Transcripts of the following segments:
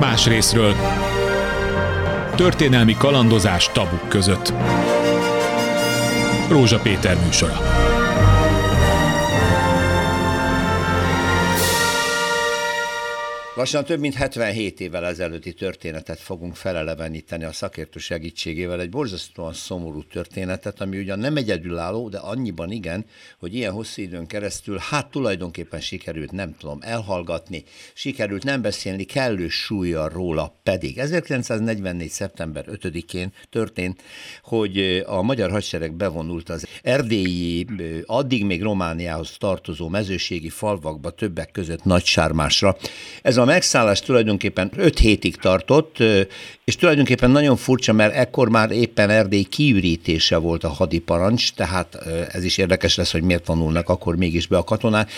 más részről. Történelmi kalandozás tabuk között. Rózsa Péter műsora. Lassan több mint 77 évvel ezelőtti történetet fogunk feleleveníteni a szakértő segítségével, egy borzasztóan szomorú történetet, ami ugyan nem egyedülálló, de annyiban igen, hogy ilyen hosszú időn keresztül hát tulajdonképpen sikerült, nem tudom, elhallgatni, sikerült nem beszélni kellő súlya róla, pedig 1944. szeptember 5-én történt, hogy a magyar hadsereg bevonult az erdélyi, addig még Romániához tartozó mezőségi falvakba, többek között Nagysármásra. Ez a megszállás tulajdonképpen 5 hétig tartott, és tulajdonképpen nagyon furcsa, mert ekkor már éppen Erdély kiürítése volt a hadiparancs, tehát ez is érdekes lesz, hogy miért vonulnak akkor mégis be a katonák,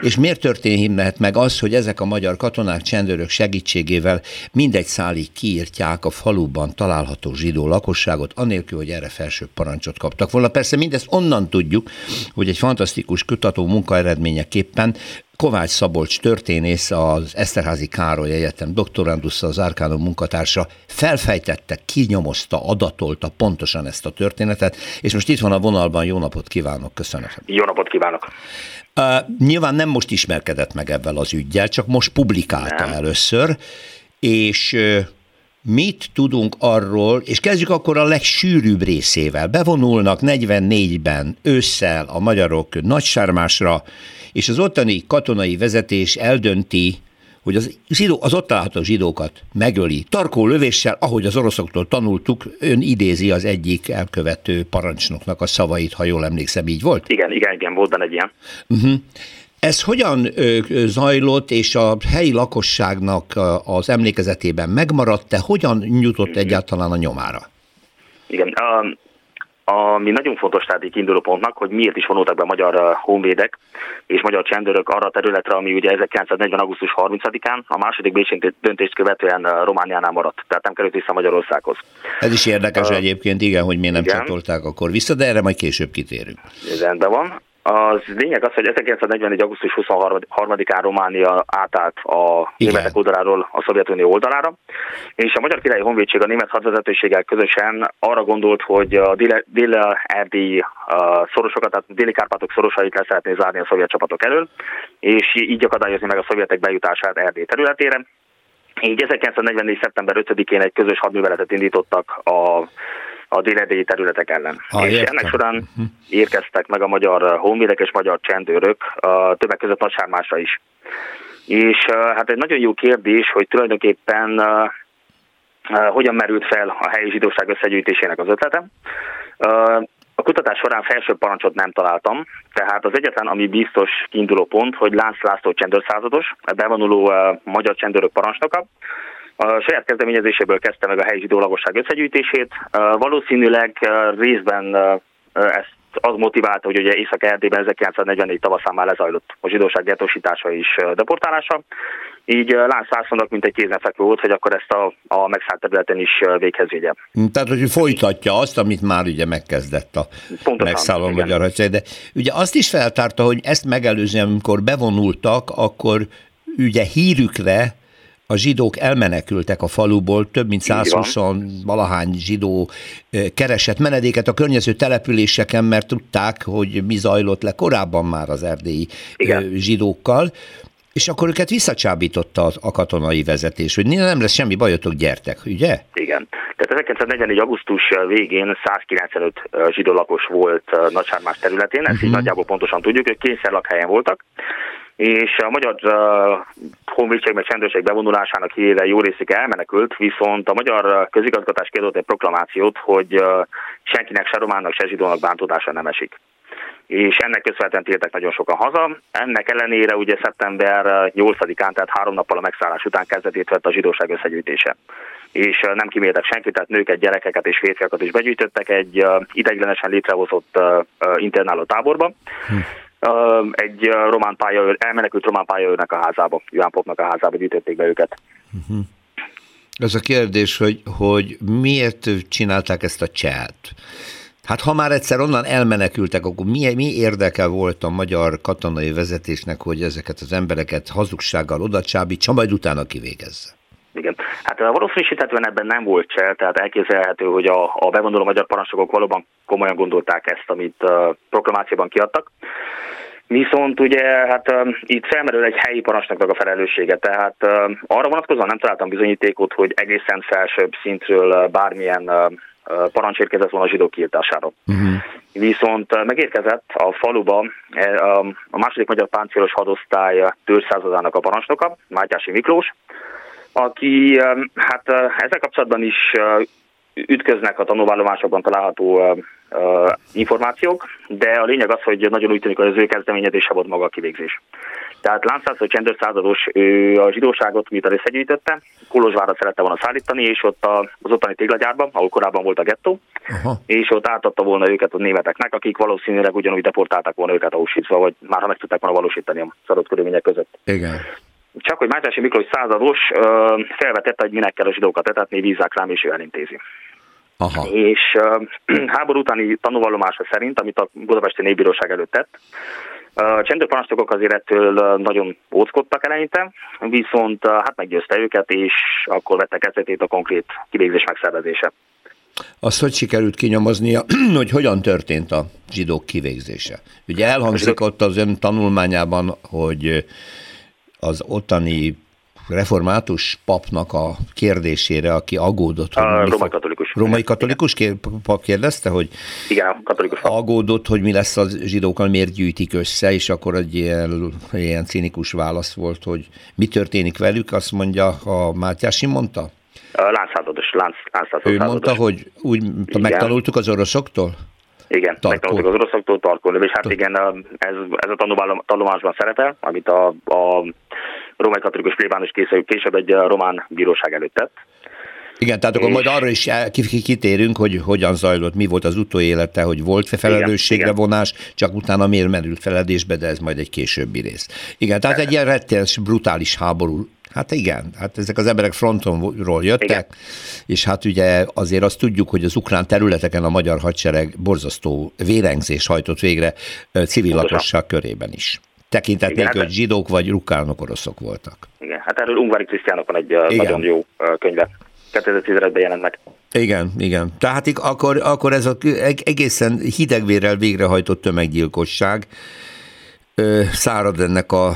és miért történhet meg az, hogy ezek a magyar katonák csendőrök segítségével mindegy szálig kiírtják a faluban található zsidó lakosságot, anélkül, hogy erre felső parancsot kaptak volna. Persze mindezt onnan tudjuk, hogy egy fantasztikus kutató munka eredményeképpen Kovács Szabolcs történész, az Eszterházi Károly Egyetem doktorandusza, az Árkánum munkatársa felfejtette, kinyomozta, adatolta pontosan ezt a történetet, és most itt van a vonalban, jó napot kívánok, köszönöm. Jó napot kívánok. Uh, nyilván nem most ismerkedett meg ebben az ügyel, csak most publikálta nem. először, és uh, mit tudunk arról, és kezdjük akkor a legsűrűbb részével. Bevonulnak 44-ben ősszel a magyarok nagysármásra, és az ottani katonai vezetés eldönti, hogy az, zsidó, az ott található zsidókat megöli. Tarkó lövéssel, ahogy az oroszoktól tanultuk, ön idézi az egyik elkövető parancsnoknak a szavait, ha jól emlékszem, így volt? Igen, igen, igen, volt benne egy ilyen. Uh-huh. Ez hogyan zajlott, és a helyi lakosságnak az emlékezetében megmaradt-e? Hogyan jutott uh-huh. egyáltalán a nyomára? Igen, ami nagyon fontos tehát kiinduló pontnak, hogy miért is vonultak be magyar honvédek és magyar csendőrök arra a területre, ami ugye 1940. augusztus 30-án a második Bécsi döntést követően Romániánál maradt, tehát nem került vissza Magyarországhoz. Ez is érdekes uh, egyébként, igen, hogy miért nem igen. csatolták akkor vissza, de erre majd később kitérünk. Rendben van. Az lényeg az, hogy 1944. augusztus 23-án Románia átállt a Igen. németek oldaláról a Szovjetunió oldalára, és a Magyar Királyi Honvédség a német hadvezetőséggel közösen arra gondolt, hogy a dél-erdélyi szorosokat, tehát déli Kárpátok szorosait le szeretné zárni a szovjet csapatok elől, és így akadályozni meg a szovjetek bejutását Erdély területére. Így 1944. szeptember 5-én egy közös hadműveletet indítottak a a déledélyi területek ellen. Ha, és értem. ennek során uh-huh. érkeztek meg a magyar honvédek és magyar csendőrök, a többek között Nagysármásra is. És hát egy nagyon jó kérdés, hogy tulajdonképpen uh, hogyan merült fel a helyi zsidóság összegyűjtésének az ötlete. A kutatás során felső parancsot nem találtam, tehát az egyetlen, ami biztos kiinduló pont, hogy Lánc László csendőrszázados, bevonuló magyar csendőrök parancsnoka, a saját kezdeményezéséből kezdte meg a helyi zsidó lakosság összegyűjtését. Valószínűleg részben ezt az motiválta, hogy ugye Észak-Erdélyben 1944 tavaszán már lezajlott a zsidóság gettósítása és deportálása. Így Lánc Lászlónak mint egy kézenfekvő volt, hogy akkor ezt a, a megszállt területen is véghez vigye. Tehát, hogy folytatja azt, amit már ugye megkezdett a megszálló magyar hadsereg. De ugye azt is feltárta, hogy ezt megelőzően, amikor bevonultak, akkor ugye hírükre a zsidók elmenekültek a faluból, több mint 120 valahány zsidó keresett menedéket a környező településeken, mert tudták, hogy mi zajlott le korábban már az erdélyi Igen. zsidókkal, és akkor őket visszacsábította a katonai vezetés, hogy nem lesz semmi bajotok, gyertek, ugye? Igen. Tehát 1944. augusztus végén 195 zsidó lakos volt Nagysármás területén, ezt uh-huh. így mhm. nagyjából pontosan tudjuk, ők kényszerlakhelyen voltak, és a magyar uh, honvédség meg csendőrség bevonulásának híre jó részük elmenekült, viszont a magyar közigazgatás kiadott egy proklamációt, hogy uh, senkinek, se románnak, se zsidónak bántódása nem esik és ennek köszönhetően tértek nagyon sokan haza. Ennek ellenére ugye szeptember 8-án, tehát három nappal a megszállás után kezdetét vett a zsidóság összegyűjtése. És nem kiméltek senkit, tehát nőket, gyerekeket és férfiakat is begyűjtöttek egy ideiglenesen létrehozott internáló táborba. Hm egy román pályaőr, elmenekült román pályaőrnek a házába, Johan Popnak a házába gyűjtötték be őket. Uh-huh. Ez a kérdés, hogy, hogy miért csinálták ezt a csát? Hát ha már egyszer onnan elmenekültek, akkor mi, mi érdeke volt a magyar katonai vezetésnek, hogy ezeket az embereket hazugsággal oda csábítsa, majd utána kivégezze? Igen. Hát valószínűsítetően ebben nem volt csel, tehát elképzelhető, hogy a, a bevonuló magyar parancsnokok valóban komolyan gondolták ezt, amit uh, proklamációban kiadtak. Viszont ugye hát uh, itt felmerül egy helyi parancsnoknak a felelőssége, tehát uh, arra vonatkozóan nem találtam bizonyítékot, hogy egészen felsőbb szintről uh, bármilyen uh, parancs érkezett volna a zsidók kiirtására. Uh-huh. Viszont megérkezett a faluba a második magyar páncélos hadosztály tőrszázadának a parancsnoka, Mátyási Miklós, aki hát ezzel kapcsolatban is ütköznek a tanulvállomásokban található információk, de a lényeg az, hogy nagyon úgy tűnik, hogy az ő kezdeményezése volt maga a kivégzés. Tehát Lánszász, hogy csendőr százados, ő a zsidóságot miután összegyűjtötte, Kolozsvárra szerette volna szállítani, és ott az ottani téglagyárban, ahol korábban volt a gettó, Aha. és ott átadta volna őket a németeknek, akik valószínűleg ugyanúgy deportálták volna őket Auschwitzba, vagy már ha meg tudták volna valósítani a szadott körülmények között. Igen. Csak hogy Mátyási Miklós százados felvetette, hogy minek kell a zsidókat etetni, vízzák rám, és ő elintézi. Aha. És uh, háború utáni tanúvallomása szerint, amit a Budapesti Népbíróság előtt tett, a csendőparancsnokok azért ettől nagyon óckodtak eleinte, viszont hát meggyőzte őket, és akkor vettek kezdetét a konkrét kivégzés megszervezése. Azt hogy sikerült kinyomoznia, hogy hogyan történt a zsidók kivégzése? Ugye elhangzik ott az ön tanulmányában, hogy az ottani református papnak a kérdésére, aki aggódott, hogy... A római katolikus. Római katolikus kér, pap kérdezte, hogy... Igen, katolikus pap. Aggódott, hogy mi lesz az zsidókkal, miért gyűjtik össze, és akkor egy ilyen, ilyen cinikus válasz volt, hogy mi történik velük, azt mondja, a Mátyási mondta? Lánszázados, lánc, lánszázados. Ő mondta, hogy úgy igen. megtanultuk az oroszoktól? Igen, Tarkó. megtanultuk az oroszoktól tarkolni, és hát igen, ez, ez a tanulmányban szerepel, amit a, a római katolikus plébános később, később egy román bíróság előtt tett. Igen, tehát akkor majd arra is kitérünk, hogy hogyan zajlott, mi volt az utóélete, hogy volt felelősségre vonás, csak utána miért merült feledésbe, de ez majd egy későbbi rész. Igen, tehát egy ilyen rettenes, brutális háború Hát igen, hát ezek az emberek frontonról jöttek, igen. és hát ugye azért azt tudjuk, hogy az ukrán területeken a magyar hadsereg borzasztó vérengzés hajtott végre civil lakosság körében is. Tekintet nélkül, hát hogy zsidók vagy rukánok oroszok voltak. Igen, hát erről Ungvári Krisztiánok van egy igen. nagyon jó könyve. 2015-ben jelent meg. Igen, igen. Tehát akkor, akkor ez a egészen hidegvérrel végrehajtott tömeggyilkosság szárad ennek a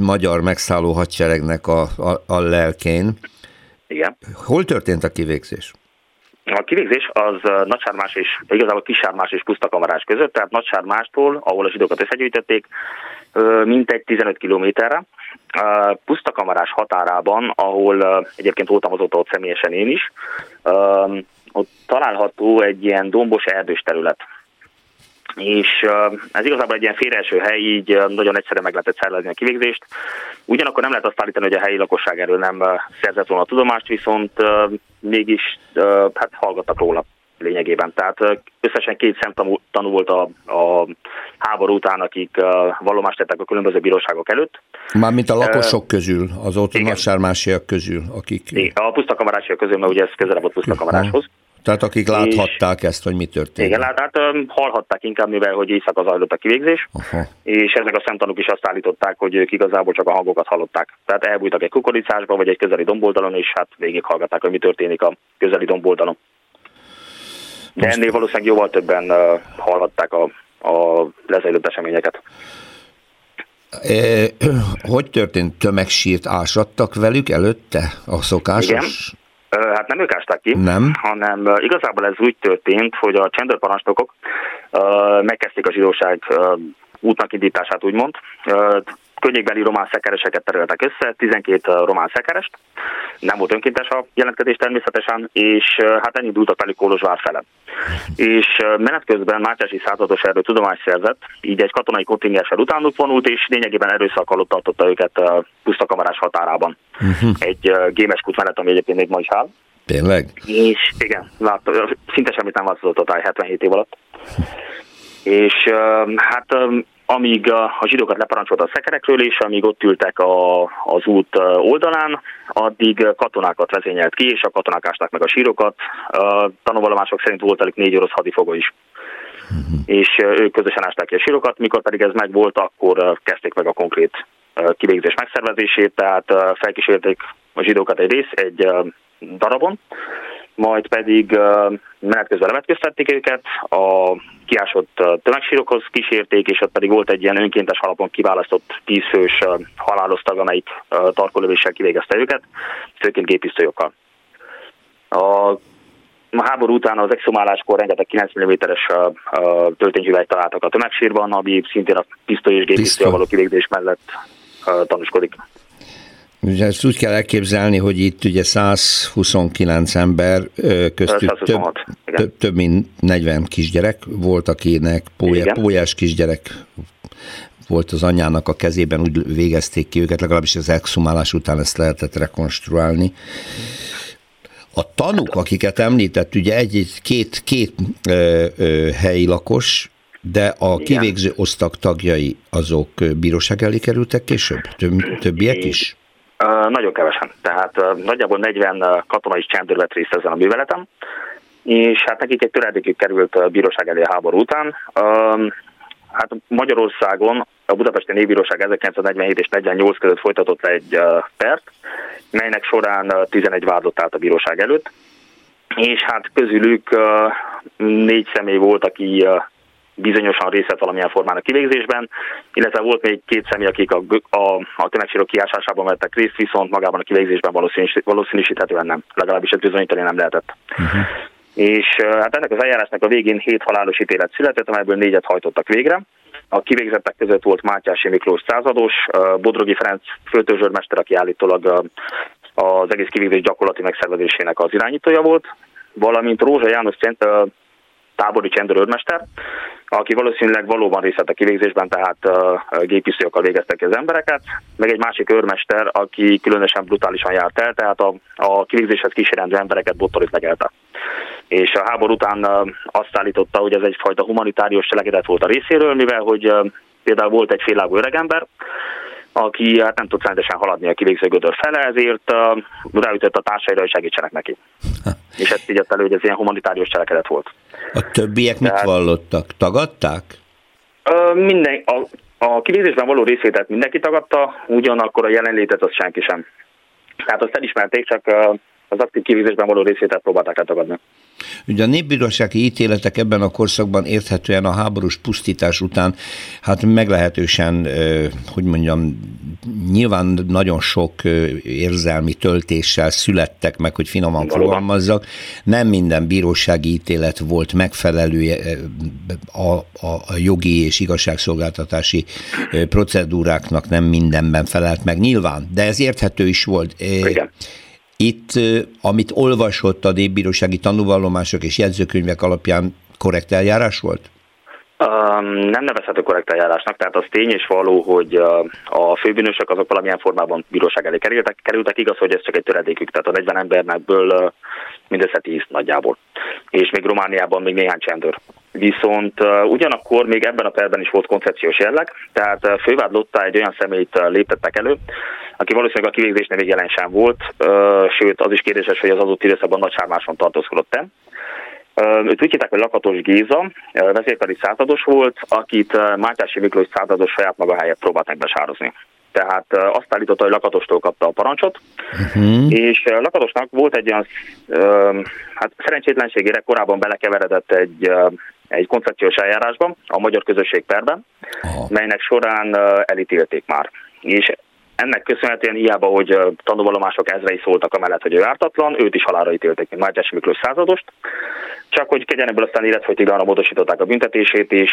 magyar megszálló hadseregnek a, a, a lelkén. Igen. Hol történt a kivégzés? A kivégzés az Nagysármás és igazából Kisármás és Pusztakamarás között, tehát Nagysármástól, ahol a zsidókat összegyűjtötték, mintegy 15 kilométerre. Pusztakamarás határában, ahol egyébként voltam azóta ott személyesen én is, ott található egy ilyen dombos erdős terület és ez igazából egy ilyen félreeső hely, így nagyon egyszerűen meg lehetett szervezni a kivégzést. Ugyanakkor nem lehet azt állítani, hogy a helyi lakosság erről nem szerzett volna a tudomást, viszont mégis hát hallgattak róla lényegében. Tehát összesen két szemtanú volt a, a háború után, akik vallomást tettek a különböző bíróságok előtt. Mármint a lakosok közül, az ott nagysármásiak közül, akik... A pusztakamarások közül, mert ugye ez közelebb volt pusztakamaráshoz. Tehát akik láthatták és, ezt, hogy mi történt. Igen, lát, hát hallhatták inkább, mivel hogy éjszaka zajlott a kivégzés, Aha. és ezek a szemtanúk is azt állították, hogy ők igazából csak a hangokat hallották. Tehát elbújtak egy kukoricásba, vagy egy közeli domboldalon, és hát végighallgatták, hogy mi történik a közeli domboldalon. De ennél valószínűleg jóval többen uh, hallhatták a, a lezajlott eseményeket. E, hogy történt? Tömegsírt ásattak velük előtte? A szokásos? Igen. Hát nem ők ásták ki, nem. hanem igazából ez úgy történt, hogy a csendőrparancsnokok megkezdték a zsidóság útnak indítását, úgymond könnyékbeli román szekereseket tereltek össze, 12 román szekerest, nem volt önkéntes a jelentkezés természetesen, és hát ennyi dúltak velük Kolozsvár fele. És menet közben Mátyási százados erről tudomást szerzett, így egy katonai kontingenssel utánuk vonult, és lényegében erőszak alatt tartotta őket pusztakamarás határában. Uh-huh. Egy gémes kút mellett, ami egyébként még ma is áll. Tényleg? És igen, lát, szinte semmit nem változott a táj 77 év alatt. És hát amíg a zsidókat leparancsolta a szekerekről, és amíg ott ültek a, az út oldalán, addig katonákat vezényelt ki, és a katonák ásták meg a sírokat. Tanúvallomások szerint volt elég négy orosz hadifogó is. Uh-huh. És ők közösen ásták ki a sírokat, mikor pedig ez megvolt, akkor kezdték meg a konkrét kivégzés megszervezését, tehát felkísérték a zsidókat egy rész, egy darabon, majd pedig menet közben levetköztették őket, a kiásott tömegsírokhoz kísérték, és ott pedig volt egy ilyen önkéntes alapon kiválasztott tízfős halálosztag, amelyik tarkolövéssel kivégezte őket, főként gépisztolyokkal. A a háború után az exhumáláskor rengeteg 9 mm-es töltényhüvelyt találtak a tömegsírban, ami szintén a pisztoly és géppisztoly való kivégzés mellett tanúskodik. Ugye ezt úgy kell elképzelni, hogy itt ugye 129 ember, köztük több, több, több mint 40 kisgyerek volt, akinek pólyá, pólyás kisgyerek volt az anyának a kezében, úgy végezték ki őket, legalábbis az exhumálás után ezt lehetett rekonstruálni. A tanuk, akiket említett, ugye egy, két, két ö, ö, helyi lakos, de a kivégző osztag tagjai azok bíróság elé kerültek később? Több, többiek is? Nagyon kevesen. Tehát nagyjából 40 katonai csendőr vett részt ezen a műveletem, és hát nekik egy töredékig került a bíróság elé a háború után. Hát Magyarországon a Budapesti Népbíróság 1947 és 48 között folytatott le egy pert, melynek során 11 vádlott állt a bíróság előtt, és hát közülük négy személy volt, aki bizonyosan részt vett valamilyen formán a kivégzésben, illetve volt még két személy, akik a, a, a tömegsírok kiásásában vettek részt, viszont magában a kivégzésben valószínűs, valószínűsíthetően nem, legalábbis ez bizonyítani nem lehetett. Uh-huh. És hát ennek az eljárásnak a végén hét halálos ítélet született, amelyből négyet hajtottak végre. A kivégzettek között volt Mátyási Miklós százados, Bodrogi Ferenc főtörzsörmester, aki állítólag az egész kivégzés gyakorlati megszervezésének az irányítója volt, valamint Rózsa János tábori csendőrőrmester, aki valószínűleg valóban részt a kivégzésben, tehát uh, gépisztolyokkal végeztek az embereket, meg egy másik őrmester, aki különösen brutálisan járt el, tehát a, a kivégzéshez kísérendő embereket bottorit legelte. És a háború után azt állította, hogy ez egyfajta humanitárius cselekedet volt a részéről, mivel hogy például volt egy félágú öregember, aki hát nem tudott rendesen haladni a kivégző gödör fele, ezért uh, ráütött a társaira, hogy segítsenek neki. És ezt így elő, hogy ez ilyen humanitárius cselekedet volt. A többiek Tehát, mit vallottak? Tagadták? Uh, minden, a, a kivégzésben való részvételt mindenki tagadta, ugyanakkor a jelenlétet az senki sem. Tehát azt elismerték, csak az aktív kivégzésben való részvételt próbálták eltagadni. Ugye a népbírósági ítéletek ebben a korszakban érthetően a háborús pusztítás után hát meglehetősen, hogy mondjam, nyilván nagyon sok érzelmi töltéssel születtek meg, hogy finoman fogalmazzak. Nem minden bírósági ítélet volt megfelelő a, a, a jogi és igazságszolgáltatási procedúráknak, nem mindenben felelt meg nyilván, de ez érthető is volt. Igen. Itt, amit olvasott a népbírósági tanúvallomások és jegyzőkönyvek alapján korrekt eljárás volt? Nem nevezhető korrekt eljárásnak, tehát az tény és való, hogy a főbűnösök azok valamilyen formában bíróság elé kerültek, kerültek, igaz, hogy ez csak egy töredékük, tehát a 40 embernekből mindössze 10 nagyjából. És még Romániában még néhány csendőr. Viszont ugyanakkor még ebben a perben is volt koncepciós jelleg, tehát uh, fővádlottá egy olyan személyt uh, léptettek elő, aki valószínűleg a kivégzésnél még jelen sem volt, sőt az is kérdéses, hogy az adott időszakban nagy sármáson tartózkodott-e. Őt úgy hívták, hogy Lakatos Géza, vezérkari százados volt, akit Mátyási Miklós százados saját maga helyett próbált megbesározni. Tehát azt állította, hogy Lakatostól kapta a parancsot, uh-huh. és Lakatosnak volt egy olyan, hát szerencsétlenségére korábban belekeveredett egy, egy koncepciós eljárásban, a magyar közösség perben, uh-huh. melynek során elítélték már. És ennek köszönhetően hiába, hogy tanúvallomások ezrei szóltak amellett, hogy ő ártatlan, őt is halálra ítélték, mint Mátyás Miklós századost, csak hogy kegyen ebből aztán életfogytiglanra módosították a büntetését, és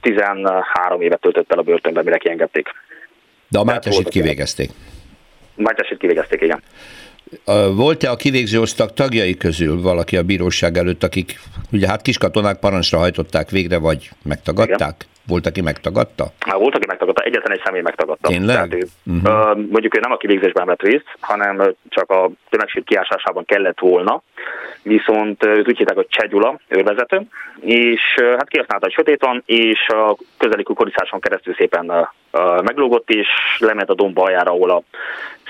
13 évet töltött el a börtönben, mire kiengedték. De a Mátyásit kivégezték? Mátyásit kivégezték, igen. Volt-e a kivégző osztag tagjai közül valaki a bíróság előtt, akik ugye hát kiskatonák parancsra hajtották végre, vagy megtagadták? Igen. Volt, aki megtagadta? Há, volt, aki megtagadta, egyetlen egy személy megtagadta. Tényleg? Tehát ő, uh-huh. mondjuk ő nem a kivégzésben vett részt, hanem csak a tömegség kiásásában kellett volna, viszont őt úgy hívták, hogy Csegyula, őrvezető, és hát kihasználta a sötéton, és a közeli kukorizáson keresztül szépen meglógott, és lement a domba aljára, ahol a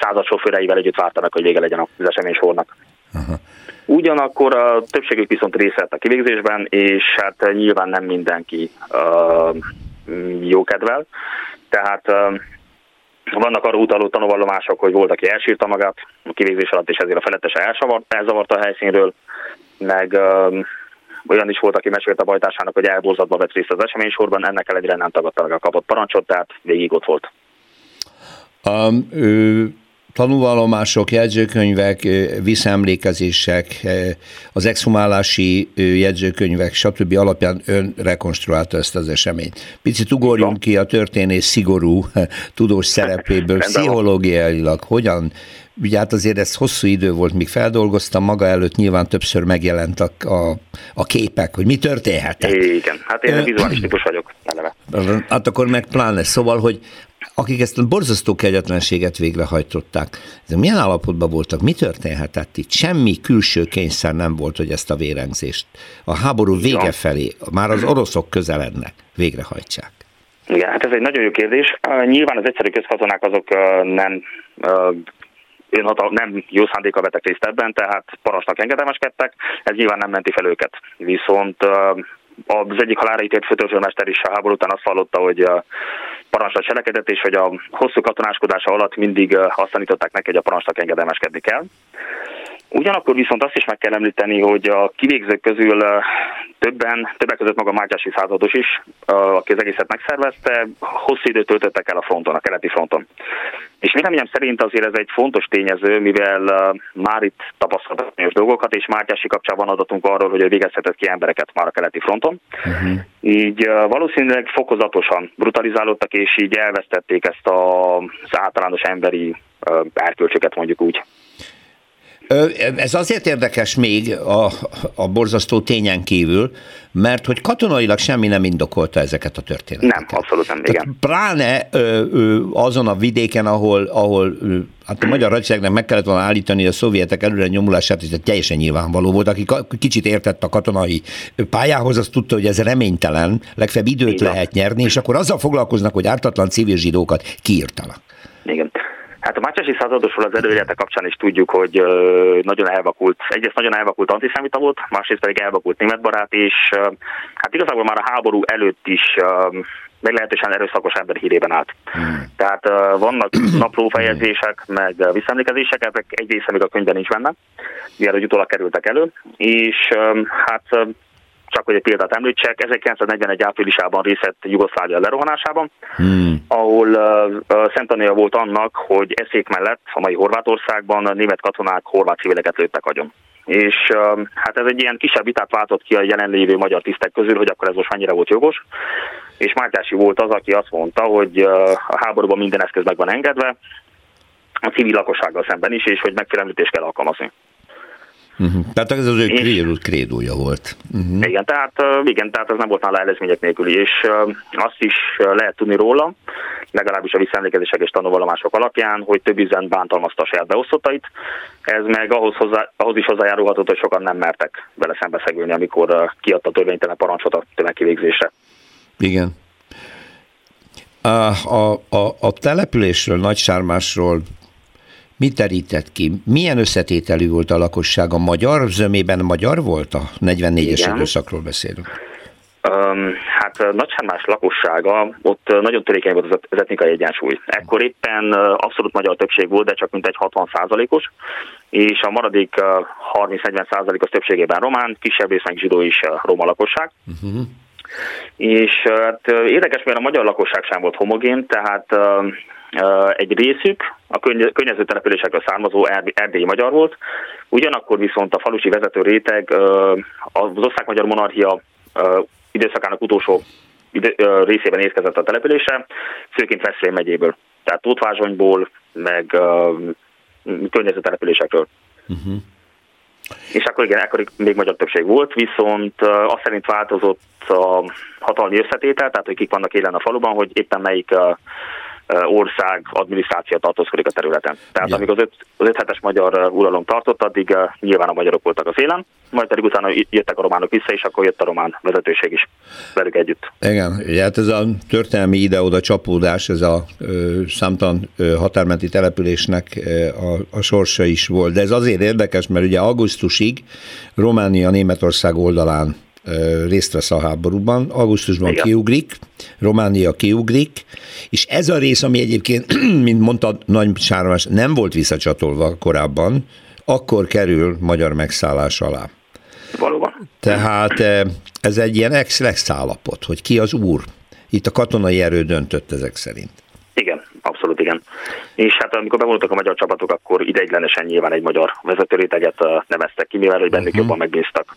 század sofőreivel együtt vártanak, hogy vége legyen az eseménysornak. Uh-huh. Ugyanakkor a többségük viszont részt vett a kivégzésben, és hát nyilván nem mindenki uh, jókedvel. Tehát uh, vannak arra utaló tanúvallomások, hogy volt, aki elsírta magát a kivégzés alatt, és ezért a felettese elzavarta a helyszínről, meg um, olyan is volt, aki mesélt a bajtásának, hogy elborzatba vett részt az eseménysorban, ennek ellenére nem tagadta meg a kapott parancsot, tehát végig ott volt. Um, ő tanúvallomások, jegyzőkönyvek, visszaemlékezések, az exhumálási jegyzőkönyvek, stb. alapján ön rekonstruálta ezt az eseményt. Picit ugorjunk ki a történész szigorú tudós szerepéből, pszichológiailag, hogyan Ugye hát azért ez hosszú idő volt, míg feldolgoztam, maga előtt nyilván többször megjelent a, a, a képek, hogy mi történhetett. Igen, hát én vizuális típus vagyok, eleve. Hát akkor meg pláne. Szóval, hogy akik ezt a borzasztó kegyetlenséget végrehajtották, ezek milyen állapotban voltak, mi történhetett itt? Semmi külső kényszer nem volt, hogy ezt a vérengzést a háború vége felé, már az oroszok közelednek, végrehajtsák. Igen, hát ez egy nagyon jó kérdés. Nyilván az egyszerű közkatonák azok nem önhatal, nem jó szándéka vettek részt ebben, tehát parancsnak engedelmeskedtek, ez nyilván nem menti fel őket. Viszont az egyik halára ítélt főtörzsőmester is a háború után azt vallotta, hogy parancsra cselekedett, és hogy a hosszú katonáskodása alatt mindig azt tanították neki, hogy a parancsnak engedelmeskedni kell. Ugyanakkor viszont azt is meg kell említeni, hogy a kivégzők közül többen, többek között maga Mátyási százados is, aki az egészet megszervezte, hosszú időt töltöttek el a fronton, a keleti fronton. És véleményem szerint azért ez egy fontos tényező, mivel már itt tapasztaltak bizonyos dolgokat, és Mátyási kapcsán van adatunk arról, hogy ő végezhetett ki embereket már a keleti fronton. Uh-huh. Így valószínűleg fokozatosan brutalizálódtak, és így elvesztették ezt az általános emberi erkölcsöket mondjuk úgy. Ez azért érdekes még a, a borzasztó tényen kívül, mert hogy katonailag semmi nem indokolta ezeket a történeteket. Nem, abszolút nem, igen. pláne ö, ö, azon a vidéken, ahol, ahol ö, hát a magyar hadseregnek meg kellett volna állítani a szovjetek előre nyomulását, ez teljesen nyilvánvaló volt. Aki kicsit értett a katonai pályához, az tudta, hogy ez reménytelen, legfeljebb időt igen. lehet nyerni, és akkor azzal foglalkoznak, hogy ártatlan civil zsidókat kiírtanak. Igen. Hát a Mácsási századosról az előélete kapcsán is tudjuk, hogy nagyon elvakult, egyrészt nagyon elvakult antiszemita volt, másrészt pedig elvakult németbarát, és hát igazából már a háború előtt is meglehetősen erőszakos ember hírében állt. Hmm. Tehát vannak naplófejezések, meg visszaemlékezések, ezek egy része még a könyvben nincs benne, mielőtt utólag kerültek elő, és hát csak hogy egy példát említsek, 1941 áprilisában részt Jugoszlávia lerohanásában, hmm. ahol uh, Szentania volt annak, hogy eszék mellett a mai Horvátországban a német katonák horvát civileket lőttek agyon. És hát ez egy ilyen kisebb vitát váltott ki a jelenlévő magyar tisztek közül, hogy akkor ez most mennyire volt jogos. És Mártyási volt az, aki azt mondta, hogy a háborúban minden eszköz meg van engedve, a civil lakossággal szemben is, és hogy megfélemlítést kell alkalmazni. Uh-huh. Tehát ez az ő krédó, krédója volt. Uh-huh. Igen, tehát, igen, tehát ez nem volt nála előzmények nélkül, és azt is lehet tudni róla, legalábbis a visszaemlékezések és tanulvallomások alapján, hogy több üzen bántalmazta a saját beosztottait. Ez meg ahhoz, hozzá, ahhoz is hozzájárulhatott, hogy sokan nem mertek vele szembeszegülni, amikor kiadta törvénytelen parancsot a tömegkivégzésre. Igen. A, a, a, a településről, Nagysármásról Mit terített ki? Milyen összetételű volt a lakosság? A magyar zömében magyar volt? A 44-es időszakról beszélünk. Um, hát Nagysármás lakossága, ott nagyon törékeny volt az etnikai egyensúly. Ekkor éppen abszolút magyar többség volt, de csak mintegy 60 százalékos, és a maradék 30-40 százalékos többségében román, kisebb részben zsidó is roma lakosság. Uh-huh. És hát, érdekes, mert a magyar lakosság sem volt homogén, tehát egy részük a környező településekről származó erdélyi magyar volt, ugyanakkor viszont a falusi vezető réteg az osztrák-magyar monarchia időszakának utolsó részében érkezett a településre, főként Veszprém megyéből, tehát Tóthvázsonyból, meg környező településekről. Uh-huh. És akkor igen, akkor még magyar többség volt, viszont azt szerint változott a hatalmi összetétel, tehát hogy kik vannak élen a faluban, hogy éppen melyik ország adminisztráció tartózkodik a területen. Tehát ja. amíg az 5, az 5 hetes magyar uralom tartott, addig nyilván a magyarok voltak az élen, majd pedig utána jöttek a románok vissza, és akkor jött a román vezetőség is velük együtt. Igen, hát ez a történelmi ide-oda csapódás, ez a ö, számtalan ö, határmenti településnek ö, a, a sorsa is volt. De ez azért érdekes, mert ugye augusztusig Románia Németország oldalán részt vesz a háborúban, augusztusban Igen. kiugrik, Románia kiugrik, és ez a rész, ami egyébként, mint mondta Nagy Sármás, nem volt visszacsatolva korábban, akkor kerül magyar megszállás alá. Valóban. Tehát ez egy ilyen ex-lex állapot, hogy ki az úr. Itt a katonai erő döntött ezek szerint. Igen, abszolút igen. És hát amikor bevonultak a magyar csapatok, akkor ideiglenesen nyilván egy magyar vezetőréteget neveztek ki, mivel hogy bennük uh-huh. jobban megbíztak.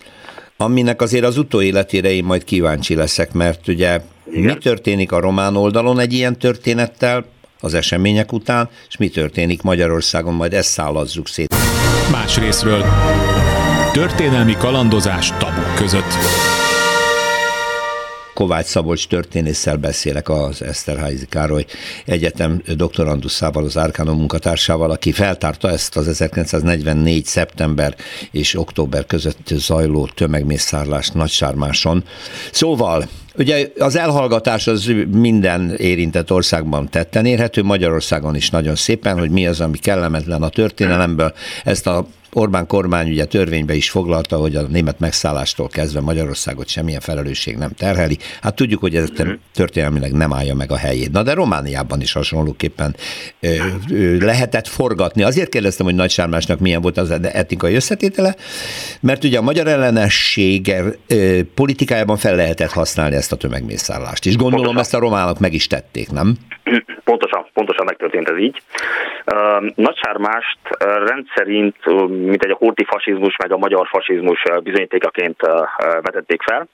Aminek azért az utóéletére én majd kíváncsi leszek, mert ugye igen. mi történik a román oldalon egy ilyen történettel, az események után, és mi történik Magyarországon, majd ezt szállazzuk szét. Más részről történelmi kalandozás tabuk között. Kovács Szabolcs történésszel beszélek az Eszterházi Károly Egyetem doktoranduszával, az Árkánom munkatársával, aki feltárta ezt az 1944. szeptember és október között zajló tömegmészárlást Nagysármáson. Szóval Ugye az elhallgatás az minden érintett országban tetten érhető, Magyarországon is nagyon szépen, hogy mi az, ami kellemetlen a történelemből. Ezt a Orbán kormány ugye törvénybe is foglalta, hogy a német megszállástól kezdve Magyarországot semmilyen felelősség nem terheli. Hát tudjuk, hogy ez mhm. történelmileg nem állja meg a helyét. Na de Romániában is hasonlóképpen ö, ö, lehetett forgatni. Azért kérdeztem, hogy Nagy Sármásnak milyen volt az etnikai összetétele, mert ugye a magyar ellenesség ö, politikájában fel lehetett használni ezt a tömegmészállást. És gondolom Pontosan. ezt a románok meg is tették, nem? Pontosan, pontosan megtörtént ez így. Nagysármást rendszerint, mint egy a kurti fasizmus, meg a magyar fasizmus bizonyítékaként vetették fel,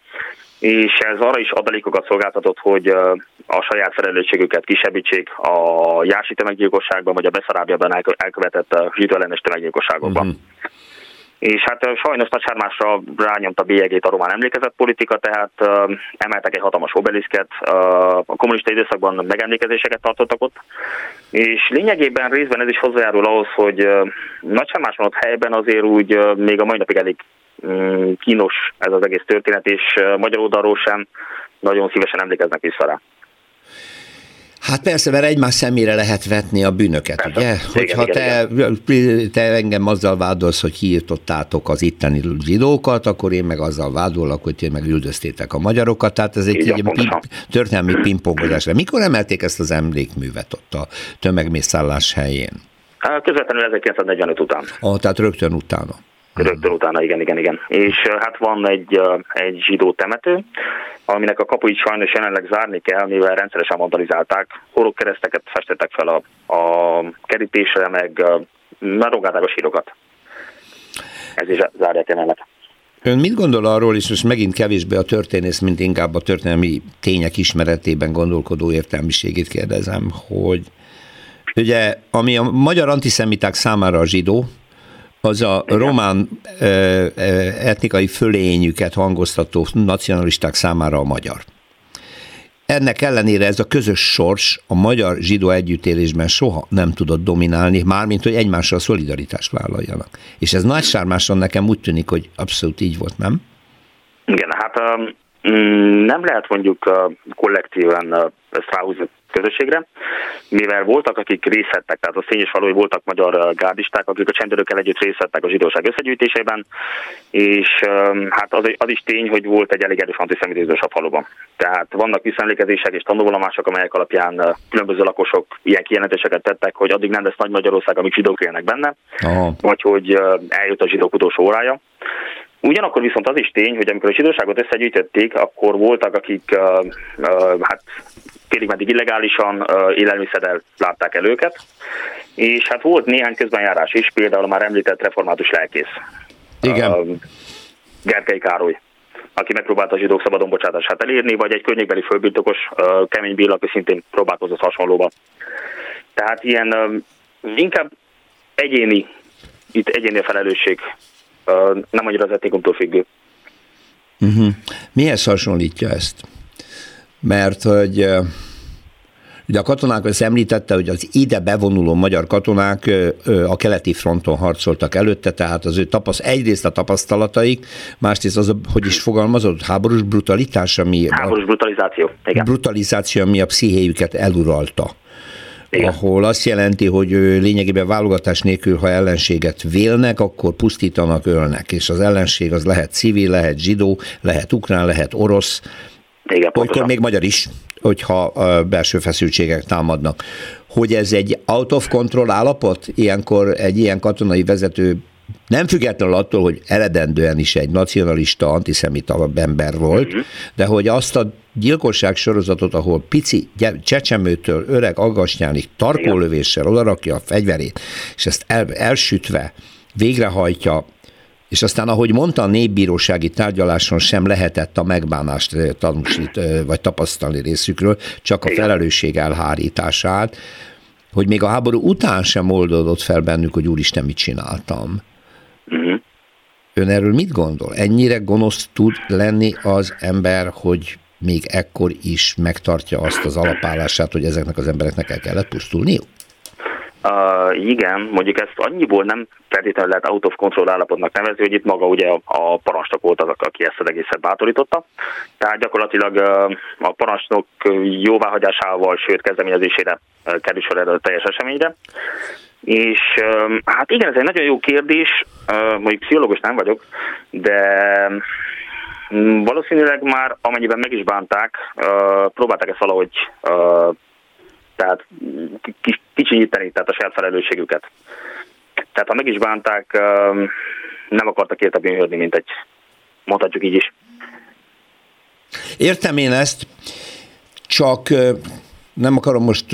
és ez arra is adalékokat szolgáltatott, hogy a saját felelősségüket kisebbítsék a Jási tömeggyilkosságban, vagy a Beszarábiában elkövetett zsidó ellenes tömeggyilkosságokban. Uh-huh és hát sajnos Nagysármásra rányomta bélyegét a román emlékezett politika, tehát emeltek egy hatalmas obeliszket, a kommunista időszakban megemlékezéseket tartottak ott, és lényegében részben ez is hozzájárul ahhoz, hogy uh, Nagysármáson ott helyben azért úgy még a mai napig elég um, kínos ez az egész történet, és magyar oldalról sem nagyon szívesen emlékeznek vissza rá. Hát persze, mert egymás szemére lehet vetni a bűnöket, persze. ugye? Hogyha igen, te, igen. te engem azzal vádolsz, hogy kiírtottátok az itteni zsidókat, akkor én meg azzal vádolok, hogy ti meg üldöztétek a magyarokat, tehát ez egy Igen, pim, történelmi pingpongozás. Mikor emelték ezt az emlékművet ott a tömegmészállás helyén? Közvetlenül 1945 után. Ah, tehát rögtön utána. Rögtön utána, igen, igen, igen. És hát van egy, egy zsidó temető, aminek a kapuit sajnos jelenleg zárni kell, mivel rendszeresen vandalizálták. kereszteket festettek fel a, a kerítésre, meg merogálták a sírokat. Ez is zárják jelenleg. Ön mit gondol arról, és most megint kevésbé a történész, mint inkább a történelmi tények ismeretében gondolkodó értelmiségét kérdezem, hogy ugye, ami a magyar antiszemiták számára a zsidó, az a román etnikai fölényüket hangoztató nacionalisták számára a magyar. Ennek ellenére ez a közös sors a magyar zsidó együttélésben soha nem tudott dominálni, mármint hogy egymással szolidaritást vállaljanak. És ez nagy sármáson nekem úgy tűnik, hogy abszolút így volt, nem? Igen, hát um, nem lehet mondjuk uh, kollektíven uh, ráhúzni közösségre, mivel voltak, akik részt vettek, tehát a szényes valói voltak magyar gárdisták, akik a csendőrökkel együtt részt vettek a zsidóság összegyűjtésében, és hát az, az is tény, hogy volt egy elég erős antiszemitizmus a faluban. Tehát vannak visszaemlékezések és tanulvallomások, amelyek alapján különböző lakosok ilyen kijelentéseket tettek, hogy addig nem lesz nagy Magyarország, amíg zsidók élnek benne, Aha. vagy hogy eljött a zsidók utolsó órája. Ugyanakkor viszont az is tény, hogy amikor a zsidóságot összegyűjtötték, akkor voltak, akik uh, uh, hát félig meddig illegálisan uh, élelmiszerrel látták el őket, és hát volt néhány közbenjárás is, például a már említett református lelkész. Igen. Uh, Gergely Károly aki megpróbálta a zsidók szabadon bocsátását elérni, vagy egy környékbeli fölbirtokos uh, Kemény Béla, aki szintén próbálkozott hasonlóba. Tehát ilyen uh, inkább egyéni, itt egyéni a felelősség, nem annyira az etnikumtól függő. Uh-huh. Mihez hasonlítja ezt? mert hogy Ugye a katonák, azt említette, hogy az ide bevonuló magyar katonák a keleti fronton harcoltak előtte, tehát az ő tapasz, egyrészt a tapasztalataik, másrészt az, hogy is fogalmazott, háborús brutalitás, ami... Háborús brutalizáció, igen. Brutalizáció, ami a pszichéjüket eluralta. Igen. ahol azt jelenti, hogy lényegében válogatás nélkül, ha ellenséget vélnek, akkor pusztítanak, ölnek, és az ellenség az lehet civil, lehet zsidó, lehet ukrán, lehet orosz, igen, Olykor még magyar is, hogyha belső feszültségek támadnak. Hogy ez egy out of control állapot? Ilyenkor egy ilyen katonai vezető nem függetlenül attól, hogy eredendően is egy nacionalista, antiszemita ember volt, uh-huh. de hogy azt a gyilkosság sorozatot, ahol pici csecsemőtől öreg aggasnyánig tarkólövéssel odarakja a fegyverét, és ezt el, elsütve végrehajtja, és aztán, ahogy mondta, a népbírósági tárgyaláson sem lehetett a megbánást tanúsít, vagy tapasztalni részükről, csak a felelősség elhárítását, hogy még a háború után sem oldódott fel bennük, hogy úristen, mit csináltam. Ön erről mit gondol? Ennyire gonosz tud lenni az ember, hogy még ekkor is megtartja azt az alapállását, hogy ezeknek az embereknek el kellett pusztulniuk? Uh, igen, mondjuk ezt annyiból nem feltétlenül lehet out of control állapotnak nevezni, hogy itt maga ugye a, a parancsnok volt az, aki ezt az egészet bátorította. Tehát gyakorlatilag uh, a parancsnok jóváhagyásával, sőt kezdeményezésére uh, kerül sor erre a teljes eseményre. És hát igen, ez egy nagyon jó kérdés, mondjuk pszichológus nem vagyok, de mm, valószínűleg már amennyiben meg is bánták, próbálták ezt valahogy tehát kicsinyíteni, tehát a saját felelősségüket. Tehát ha meg is bánták, nem akartak érte bűnhődni, mint egy, mondhatjuk így is. Értem én ezt, csak nem akarom most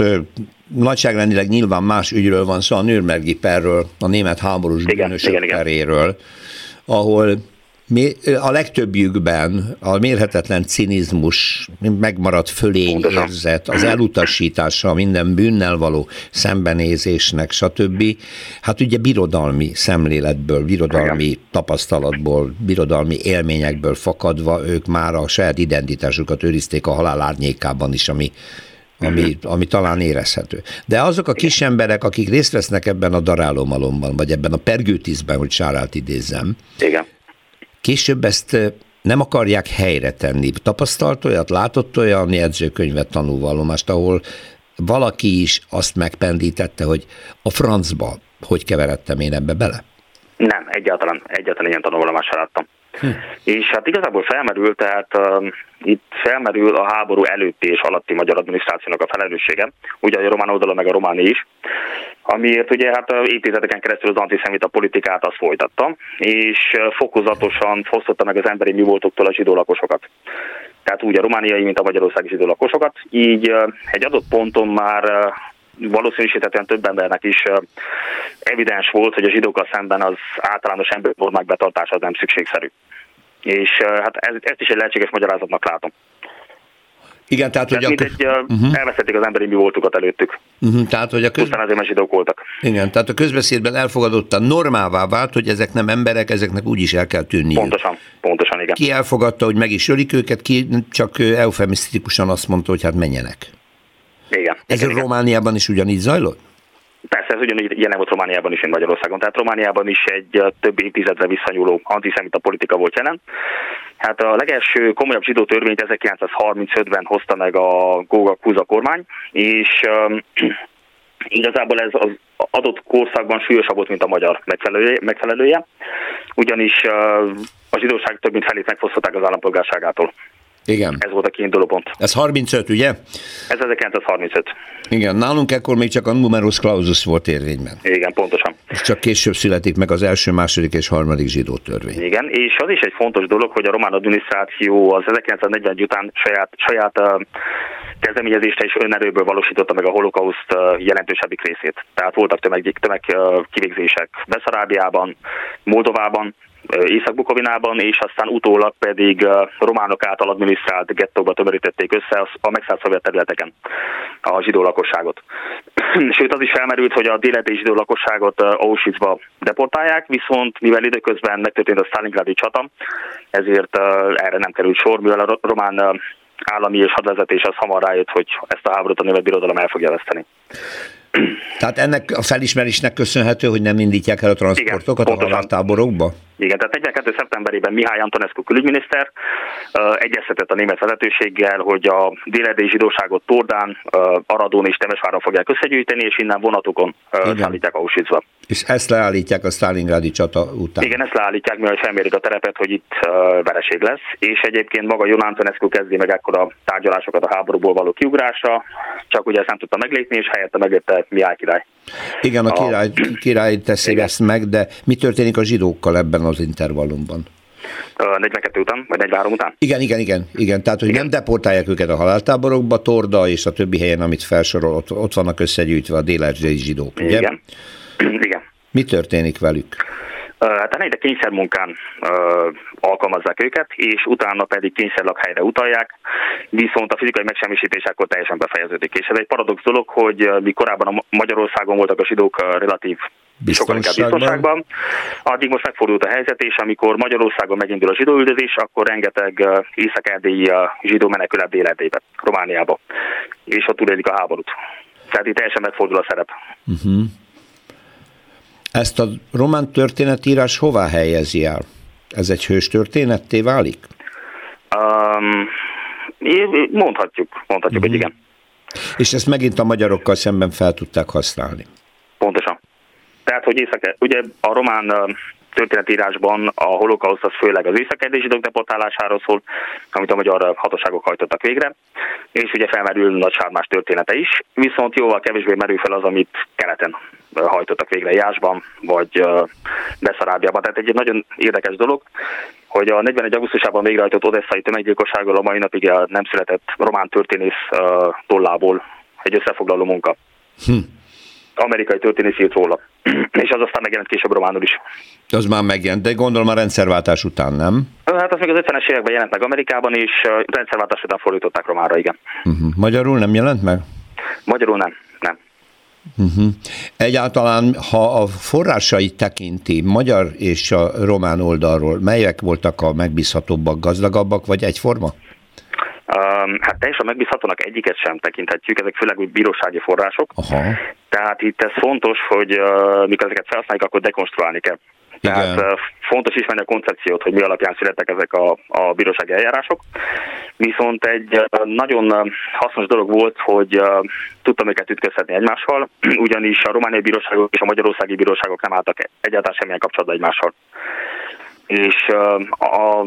nagyságrendileg nyilván más ügyről van szó, a Nürnbergi perről, a német háborús bűnösök peréről, ahol a legtöbbjükben a mérhetetlen cinizmus, megmaradt fölény érzet, az elutasítása minden bűnnel való szembenézésnek, stb. Hát ugye birodalmi szemléletből, birodalmi tapasztalatból, birodalmi élményekből fakadva ők már a saját identitásukat őrizték a halál árnyékában is, ami ami, ami talán érezhető. De azok a kis emberek, akik részt vesznek ebben a darálómalomban, vagy ebben a pergőtízben, hogy Sárált idézzem, Igen Később ezt nem akarják helyre tenni. Tapasztalt olyat, látott olyan jegyzőkönyvet, tanúvallomást, ahol valaki is azt megpendítette, hogy a francba hogy keveredtem én ebbe bele? Nem, egyáltalán, egyáltalán ilyen tanulvallomást láttam. Hm. És hát igazából felmerül, tehát uh, itt felmerül a háború előtti és alatti magyar adminisztrációnak a felelőssége, ugye a román oldalon meg a románi is, amiért ugye hát évtizedeken keresztül az antiszemita politikát azt folytatta, és fokozatosan fosztotta meg az emberi mi voltoktól a zsidó lakosokat. Tehát úgy a romániai, mint a magyarországi zsidó lakosokat. Így egy adott ponton már valószínűsítetően több embernek is evidens volt, hogy a zsidókkal szemben az általános emberformák betartása az nem szükségszerű. És hát ez, ezt is egy lehetséges magyarázatnak látom. Igen, tehát, tehát hogy a... egy, uh-huh. elvesztették az emberi mi voltukat előttük. Uh-huh, tehát, hogy a köz... Aztán azért már zsidók voltak. Igen, tehát a közbeszédben elfogadottan normává vált, hogy ezek nem emberek, ezeknek úgy is el kell tűnni. Pontosan, pontosan, igen. Ki elfogadta, hogy meg is ölik őket, ki csak eufemisztikusan azt mondta, hogy hát menjenek. Igen. Ez igen, igen. Romániában is ugyanígy zajlott? Persze, ez ugyanígy jelen volt Romániában is, mint Magyarországon. Tehát Romániában is egy több évtizedre visszanyúló antiszemita politika volt jelen. Hát a legelső komolyabb zsidó törvényt 1935-ben hozta meg a Góga Kuza kormány, és um, igazából ez az adott korszakban súlyosabb volt, mint a magyar megfelelője, megfelelője ugyanis uh, a zsidóság több mint felét megfosztották az állampolgárságától. Igen. Ez volt a kiinduló pont. Ez 35, ugye? Ez 1935. Igen, nálunk ekkor még csak a numerus clausus volt érvényben. Igen, pontosan. És csak később születik meg az első, második és harmadik zsidó törvény. Igen, és az is egy fontos dolog, hogy a román adminisztráció az 1940 után saját, saját uh, kezdeményezésre és önerőből valósította meg a holokauszt jelentősebbik részét. Tehát voltak tömeg, tömeg kivégzések Beszarábiában, Moldovában, Észak-Bukovinában, és aztán utólag pedig románok által adminisztrált gettóba tömörítették össze a megszállt szovjet területeken a zsidó lakosságot. Sőt, az is felmerült, hogy a déleti zsidó lakosságot Auschwitzba deportálják, viszont mivel időközben megtörtént a Stalingrádi csata, ezért erre nem került sor, mivel a román állami és hadvezetés az hamar rájött, hogy ezt a háborút a német birodalom el fogja veszteni. Tehát ennek a felismerésnek köszönhető, hogy nem indítják el a transportokat Igen, a haláltáborokba? Igen, tehát 42. szeptemberében Mihály Antonescu külügyminiszter uh, egyeztetett a német vezetőséggel, hogy a déledei zsidóságot Tordán, uh, Aradón és Temesváron fogják összegyűjteni, és innen vonatokon uh, szállítják Auschwitzba. És ezt leállítják a Stalingrádi csata után? Igen, ezt leállítják, mivel felmérik a terepet, hogy itt uh, vereség lesz, és egyébként maga Jon Antonescu kezdi meg ekkor a tárgyalásokat a háborúból való kiugrásra, csak ugye ezt nem tudta meglépni, és helyette meglépte Mihály király. Igen, a király, király teszi ezt meg, de mi történik a zsidókkal ebben az intervallumban? 42 után, vagy 43 után? Igen, igen, igen. igen. Tehát, hogy igen. nem deportálják őket a haláltáborokba, Torda és a többi helyen, amit felsorol, ott, ott vannak összegyűjtve a dél zsidók, ugye? Igen. igen. Mi történik velük? Hát egyre kényszermunkán uh, alkalmazzák őket, és utána pedig kényszerlakhelyre utalják, viszont a fizikai megsemmisítés akkor teljesen befejeződik. És ez egy paradox dolog, hogy mi korábban a Magyarországon voltak a zsidók relatív sokkal inkább biztonságban. Addig most megfordult a helyzet, és amikor Magyarországon megindul a zsidóüldözés, akkor rengeteg észak-erdélyi zsidó menekül dél Romániába, és ott túlélik a háborút. Tehát itt teljesen megfordul a szerep. Uh-huh. Ezt a román történetírás hová helyezi el? Ez egy hős történetté válik? Um, mondhatjuk, mondhatjuk, hogy mhm. igen. És ezt megint a magyarokkal szemben fel tudták használni. Pontosan. Tehát, hogy észak, ugye a román történetírásban a holokauszt az főleg az észak zsidók deportálásáról szól, amit a magyar hatóságok hajtottak végre, és ugye felmerül nagy sármás története is, viszont jóval kevésbé merül fel az, amit keleten hajtottak végre Jásban, vagy Beszarábiában. Tehát egy nagyon érdekes dolog, hogy a 41. augusztusában végrehajtott odesszai tömeggyilkosságról a mai napig nem született román történész tollából egy összefoglaló munka. Hm amerikai történész írt róla. És az aztán megjelent később románul is. Az már megjelent, de gondolom a rendszerváltás után, nem? Hát az még az 50-es években jelent meg Amerikában, és rendszerváltás után fordították románra, igen. Uh-huh. Magyarul nem jelent meg? Magyarul nem, nem. Uh-huh. Egyáltalán, ha a forrásait tekinti, magyar és a román oldalról, melyek voltak a megbízhatóbbak, gazdagabbak, vagy egyforma? Hát teljesen megbízhatónak egyiket sem tekinthetjük, ezek főleg úgy bírósági források. Aha. Tehát itt ez fontos, hogy mikor ezeket felhasználjuk, akkor dekonstruálni kell. Igen. Tehát fontos ismerni a koncepciót, hogy mi alapján születtek ezek a, a bírósági eljárások. Viszont egy nagyon hasznos dolog volt, hogy tudtam őket ütközhetni egymással, ugyanis a romániai bíróságok és a magyarországi bíróságok nem álltak egyáltalán semmilyen kapcsolatban egymással. És uh, a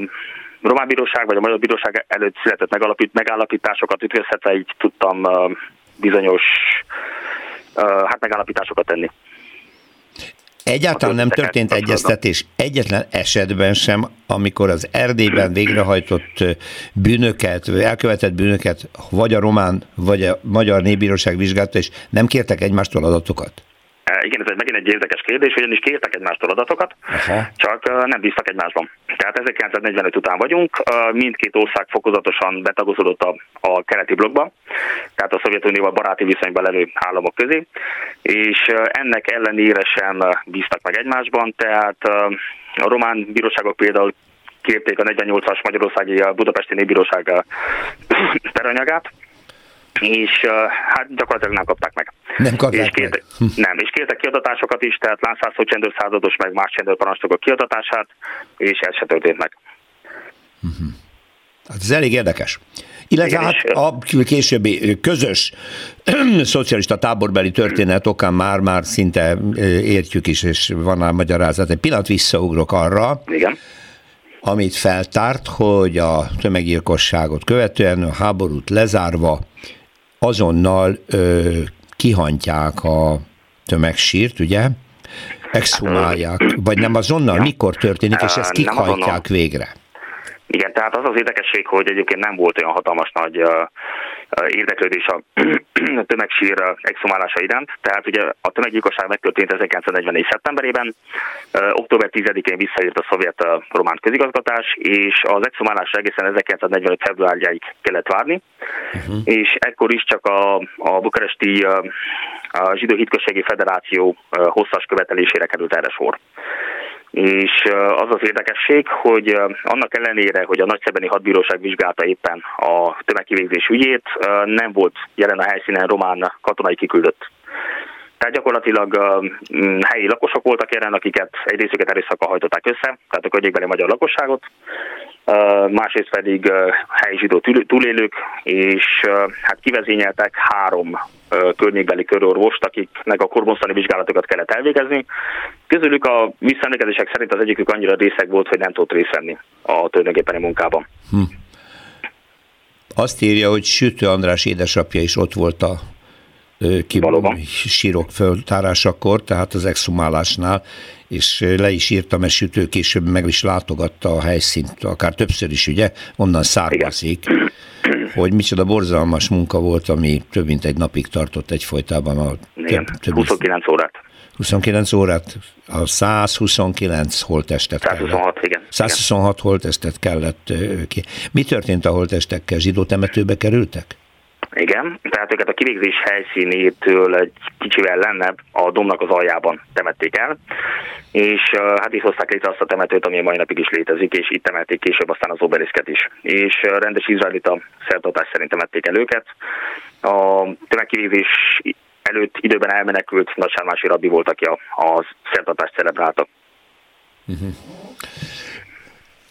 román bíróság vagy a magyar bíróság előtt született megalapít, megállapításokat ütközhetve így tudtam bizonyos hát megállapításokat tenni. Egyáltalán nem történt egyeztetés egyetlen esetben sem, amikor az Erdélyben végrehajtott bűnöket, elkövetett bűnöket vagy a román, vagy a magyar népbíróság vizsgálta, és nem kértek egymástól adatokat? Igen, ez egy, megint egy érdekes kérdés, ugyanis kértek egymástól adatokat, Aha. csak nem bíztak egymásban. Tehát 1945 után vagyunk, mindkét ország fokozatosan betagozódott a, a keleti blokkba, tehát a Szovjetunióval baráti viszonyban levő államok közé, és ennek ellenére sem bíztak meg egymásban, tehát a román bíróságok például kérték a 48-as Magyarországi Budapesti Népbíróság peranyagát, és hát gyakorlatilag nem kapták meg. Nem kapták és kértek, meg. Nem, és kértek kiadatásokat is, tehát Lánszászó csendőr százados, meg más csendőrparancsnokok kiadatását, és ez se történt meg. Uh-huh. Hát ez elég érdekes. Illetve hát a későbbi közös szocialista táborbeli történet okán már-már szinte értjük is, és van a magyarázat. Egy pillanat visszaugrok arra, Igen amit feltárt, hogy a tömeggyilkosságot követően a háborút lezárva azonnal ö, kihantják a tömegsírt, ugye? Exhumálják, vagy nem azonnal? Mikor történik, és ezt kik hajtják végre? Igen, tehát az az érdekesség, hogy egyébként nem volt olyan hatalmas nagy érdeklődés a tömegsír exhumálása iránt. Tehát ugye a tömeggyilkosság megtörtént 1944. szeptemberében, október 10-én visszaírt a szovjet román közigazgatás, és az exhumálásra egészen 1945. februárjáig kellett várni, uh-huh. és ekkor is csak a, a bukaresti a Zsidó Hitközségi Federáció hosszas követelésére került erre sor. És az az érdekesség, hogy annak ellenére, hogy a Nagyszebeni Hadbíróság vizsgálta éppen a tömegkivégzés ügyét, nem volt jelen a helyszínen román katonai kiküldött. Tehát gyakorlatilag helyi lakosok voltak jelen, akiket egy részüket erőszakkal hajtották össze, tehát a környékbeli magyar lakosságot, másrészt pedig helyi zsidó túlélők, és hát kivezényeltek három környékbeli körorvost, akiknek a korbonszani vizsgálatokat kellett elvégezni. Közülük a visszaemlékezések szerint az egyikük annyira részeg volt, hogy nem tudott részt venni a tulajdonképpeni munkában. Hm. Azt írja, hogy Sütő András édesapja is ott volt a ki sírok föltárásakor, tehát az exhumálásnál, és le is írtam, mert Sütő később meg is látogatta a helyszínt, akár többször is, ugye, onnan származik, Igen. hogy micsoda borzalmas munka volt, ami több mint egy napig tartott egyfolytában. A Igen, több, több 29 órát. 29 órát, a 129 holtestet 126, kellett. igen. 126 holtestet kellett ki. Mi történt a holtestekkel? Zsidó temetőbe kerültek? Igen, tehát őket a kivégzés helyszínétől egy kicsivel lennebb a domnak az aljában temették el, és hát itt hozták létre azt a temetőt, ami a mai napig is létezik, és itt temették később aztán az obeliszket is. És rendes izraelita szertartás szerint temették el őket. A tömegkivégzés előtt időben elmenekült nagysármási rabbi volt, aki a, a szertartást celebrálta. Uh-huh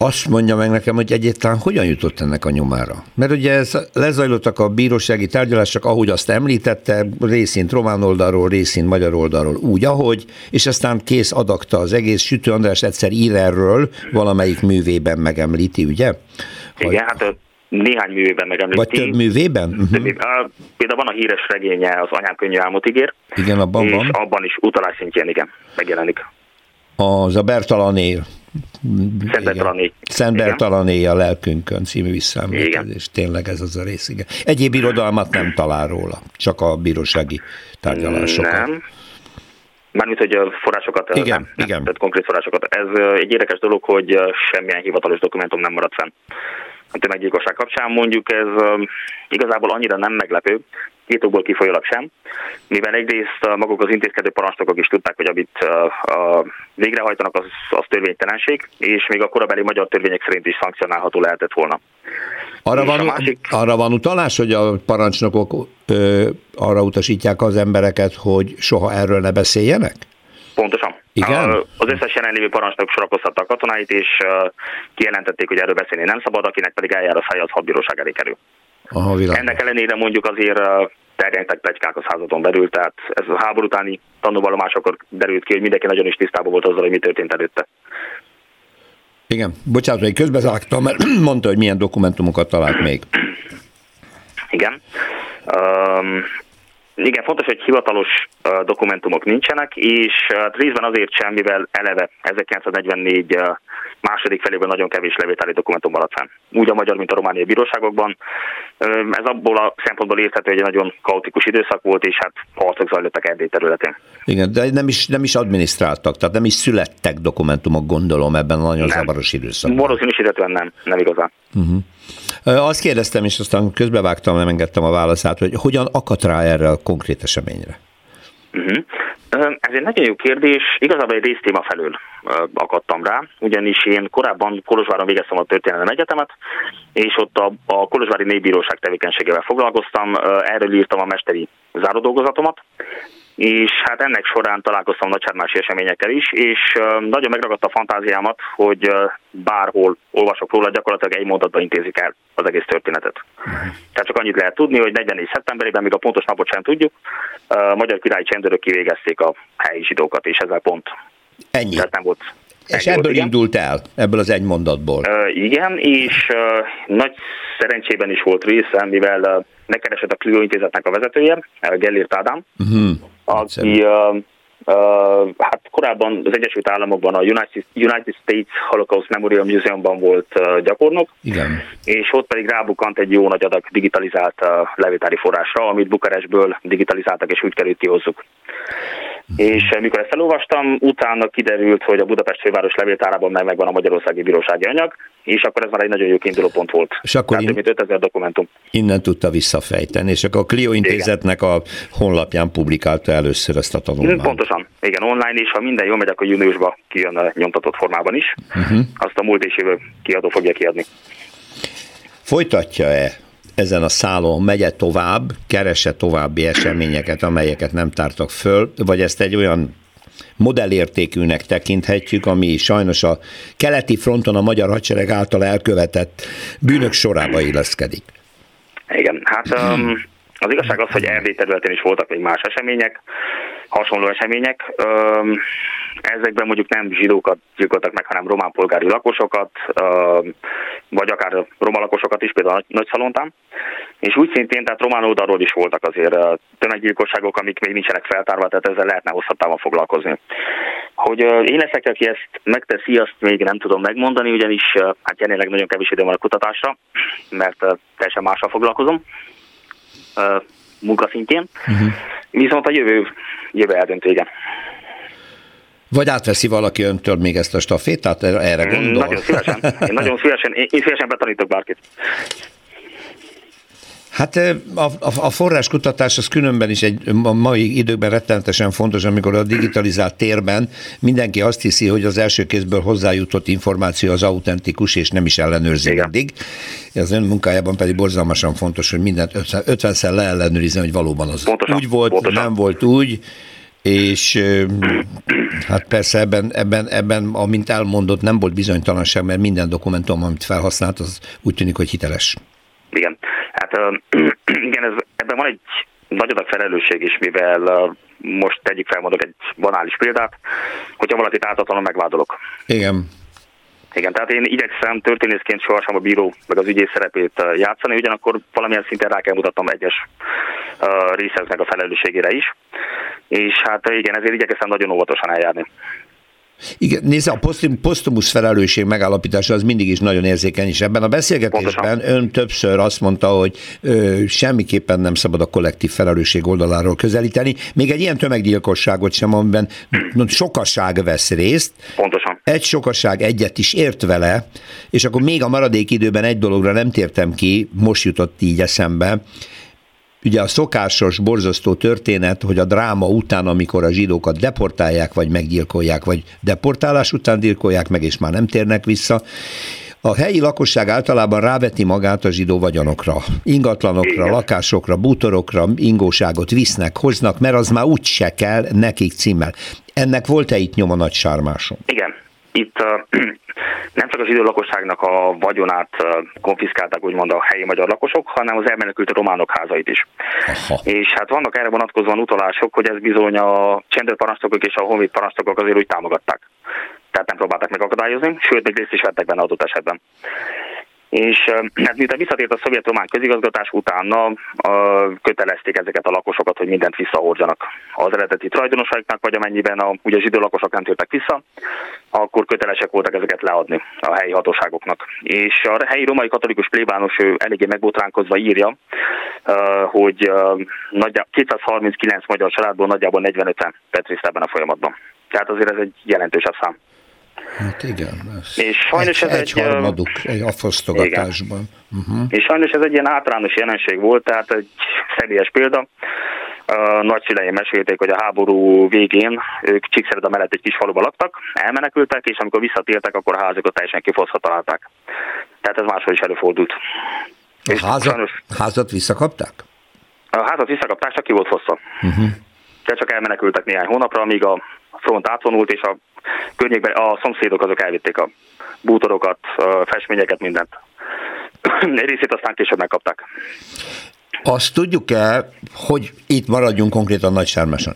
azt mondja meg nekem, hogy egyáltalán hogyan jutott ennek a nyomára. Mert ugye ez lezajlottak a bírósági tárgyalások, ahogy azt említette, részint román oldalról, részint magyar oldalról, úgy, ahogy, és aztán kész adakta az egész. Sütő András egyszer ír erről, valamelyik művében megemlíti, ugye? Hogy... Igen, hát néhány művében megemlíti. Vagy több művében? Uh-huh. Például van a híres regénye, az Anyám könnyű álmot ígér. Igen, abban és van. abban is utalás szintjén, igen, megjelenik. Az a Bertalanél Szent Bertalané a lelkünkön című visszaemlékezés. Tényleg ez az a rész, igen. Egyéb irodalmat nem talál róla, csak a bírósági tárgyalásokat. Nem. Mármint, hogy forrásokat, igen, nem, igen. tehát konkrét forrásokat. Ez egy érdekes dolog, hogy semmilyen hivatalos dokumentum nem maradt fenn a tömeggyilkosság kapcsán. Mondjuk ez igazából annyira nem meglepő, két okból kifolyólag sem, mivel egyrészt maguk az intézkedő parancsnokok is tudták, hogy amit végrehajtanak, az, az törvénytelenség, és még a korabeli magyar törvények szerint is szankcionálható lehetett volna. Arra van, másik... arra van utalás, hogy a parancsnokok ö, arra utasítják az embereket, hogy soha erről ne beszéljenek? Igen? Az összes jelenlévő parancsnok sorakoztatta a katonáit, és kijelentették, hogy erről beszélni nem szabad, akinek pedig eljár a feje, az hadbíróság elé kerül. Aha, Ennek ellenére mondjuk azért terjedtek plegykák a századon belül, tehát ez a háború utáni tanúvallomásokor derült ki, hogy mindenki nagyon is tisztában volt azzal, hogy mi történt előtte. Igen, bocsánat, hogy közbezágtam, mert mondta, hogy milyen dokumentumokat talált még. Igen. Um, igen, fontos, hogy hivatalos dokumentumok nincsenek, és uh, részben azért sem, mivel eleve 1944 uh, második felében nagyon kevés levételi dokumentum maradt fenn. Úgy a magyar, mint a romániai bíróságokban. Ez abból a szempontból érthető, hogy egy nagyon kaotikus időszak volt, és hát harcok zajlottak Erdély területén. Igen, de nem is, nem is adminisztráltak, tehát nem is születtek dokumentumok, gondolom, ebben a nagyon nem. zavaros időszakban. Valószínűsítetően nem, nem igazán. Uh-huh. Azt kérdeztem, és aztán közbevágtam, nem engedtem a válaszát, hogy hogyan akadt rá erre a konkrét eseményre? Uh-huh. Ez egy nagyon jó kérdés. Igazából egy résztéma felől akadtam rá, ugyanis én korábban Kolozsváron végeztem a történelem egyetemet, és ott a, a Kolozsvári Népbíróság tevékenységével foglalkoztam, erről írtam a mesteri záródolgozatomat, és hát ennek során találkoztam nagysármási eseményekkel is, és nagyon megragadta a fantáziámat, hogy bárhol olvasok róla, gyakorlatilag egy mondatban intézik el az egész történetet. Tehát csak annyit lehet tudni, hogy 44. szeptemberében, még a pontos napot sem tudjuk, a magyar királyi csendőrök kivégezték a helyi zsidókat, és ezzel pont. Ennyi. Tehát nem volt és ebből volt, indult el, ebből az egy mondatból. Uh, igen, és uh, nagy szerencsében is volt része, mivel uh, megkeresett a Clio intézetnek a vezetője, uh, Gellért Ádám, uh-huh aki uh, uh, hát korábban az Egyesült Államokban a United, United States Holocaust Memorial Museumban volt uh, gyakornok, Igen. és ott pedig rábukant egy jó nagy adag digitalizált uh, levétári forrásra, amit Bukarestből digitalizáltak, és úgy került kihozzuk. És eh, mikor ezt elolvastam, utána kiderült, hogy a Budapest főváros levéltárában meg megvan a Magyarországi Bírósági anyag, és akkor ez már egy nagyon jó kiinduló pont volt. És akkor Tehát in... 5000 dokumentum. Innen tudta visszafejteni, és akkor a Clio intézetnek igen. a honlapján publikálta először ezt a tanulmányt. Pontosan, igen, online, és ha minden jól megy, akkor júniusban kijön a nyomtatott formában is. Uh-huh. Azt a múlt és jövő kiadó fogja kiadni. Folytatja-e ezen a szálon megye tovább, keresse további eseményeket, amelyeket nem tártak föl, vagy ezt egy olyan modellértékűnek tekinthetjük, ami sajnos a keleti fronton a magyar hadsereg által elkövetett bűnök sorába illeszkedik. Igen, hát um, az igazság az, hogy Erdély területén is voltak még más események, hasonló események. Ezekben mondjuk nem zsidókat gyilkoltak meg, hanem román polgári lakosokat, vagy akár roma lakosokat is, például Nagy Szalontán. És úgy szintén, tehát román oldalról is voltak azért tömeggyilkosságok, amik még nincsenek feltárva, tehát ezzel lehetne hosszabb foglalkozni. Hogy én leszek, aki ezt megteszi, azt még nem tudom megmondani, ugyanis hát jelenleg nagyon kevés idő van a kutatásra, mert teljesen mással foglalkozom munkaszintjén. Uh-huh. Viszont a jövő, jövő eldöntő, igen. Vagy átveszi valaki öntől még ezt a stafétát, erre gondol? Nagyon szívesen. Én nagyon szívesen, én szívesen betanítok bárkit. Hát a, a, a forráskutatás az különben is egy a mai időkben rettenetesen fontos, amikor a digitalizált térben mindenki azt hiszi, hogy az első kézből hozzájutott információ az autentikus, és nem is ellenőrzi Igen. Az ön munkájában pedig borzalmasan fontos, hogy mindent 50-szer leellenőrizni, hogy valóban az pontosan, úgy volt, pontosan. nem volt úgy, és hát persze ebben, ebben, ebben, amint elmondott, nem volt bizonytalanság, mert minden dokumentum, amit felhasznált, az úgy tűnik, hogy hiteles. Igen, igen, ez, ebben van egy nagy adag felelősség is, mivel most tegyük fel, mondok egy banális példát, hogyha valakit ártatlanul megvádolok. Igen. Igen, tehát én igyekszem történészként sohasem a bíró meg az ügyész szerepét játszani, ugyanakkor valamilyen szinten rá kell mutatnom egyes részeknek a felelősségére is. És hát igen, ezért igyekeztem nagyon óvatosan eljárni. Igen, nézze, a posztumusz felelősség megállapítása az mindig is nagyon érzékeny, és ebben a beszélgetésben Pontosan. ön többször azt mondta, hogy ö, semmiképpen nem szabad a kollektív felelősség oldaláról közelíteni, még egy ilyen tömeggyilkosságot sem, amiben sokaság vesz részt. Pontosan. Egy sokaság egyet is ért vele, és akkor még a maradék időben egy dologra nem tértem ki, most jutott így eszembe, Ugye a szokásos, borzasztó történet, hogy a dráma után, amikor a zsidókat deportálják, vagy meggyilkolják, vagy deportálás után gyilkolják meg, és már nem térnek vissza, a helyi lakosság általában ráveti magát a zsidó vagyonokra, ingatlanokra, Igen. lakásokra, bútorokra, ingóságot visznek, hoznak, mert az már úgy se kell nekik címmel. Ennek volt-e itt nyoma nagy sármáson? Igen. Itt nem csak az idő lakosságnak a vagyonát konfiszkálták úgymond a helyi magyar lakosok, hanem az elmenekült románok házait is. Aha. És hát vannak erre vonatkozóan utalások, hogy ez bizony a csendőrparancsnokok és a honvéd parancsnokok azért úgy támogatták. Tehát nem próbálták megakadályozni, sőt, még részt is vettek benne adott esetben és hát miután visszatért a szovjet-román közigazgatás, utána uh, kötelezték ezeket a lakosokat, hogy mindent visszahordjanak az eredeti tulajdonosaiknak, vagy amennyiben a, ugye zsidó lakosok nem tértek vissza, akkor kötelesek voltak ezeket leadni a helyi hatóságoknak. És a helyi romai katolikus plébános ő eléggé megbotránkozva írja, hogy uh, 239 magyar családból nagyjából 45-en vett részt ebben a folyamatban. Tehát azért ez egy jelentősebb szám. Hát igen. Ez és sajnos egy, ez egy, egy harmaduk egy afosztogatásban. Uh-huh. És sajnos ez egy ilyen általános jelenség volt, tehát egy személyes példa. A nagyszüleim mesélték, hogy a háború végén ők Csíkszereda mellett egy kis faluba laktak, elmenekültek, és amikor visszatértek, akkor a házukat teljesen kifosztva találták. Tehát ez máshol is előfordult. A házat, sajnos, házat visszakapták? A házat visszakapták, csak ki volt fosztva. Uh-huh. De csak elmenekültek néhány hónapra, amíg a front átvonult, és a környékben a szomszédok azok elvitték a bútorokat, a festményeket, mindent. Egy részét aztán később megkapták. Azt tudjuk el, hogy itt maradjunk konkrétan Nagy Sármáson.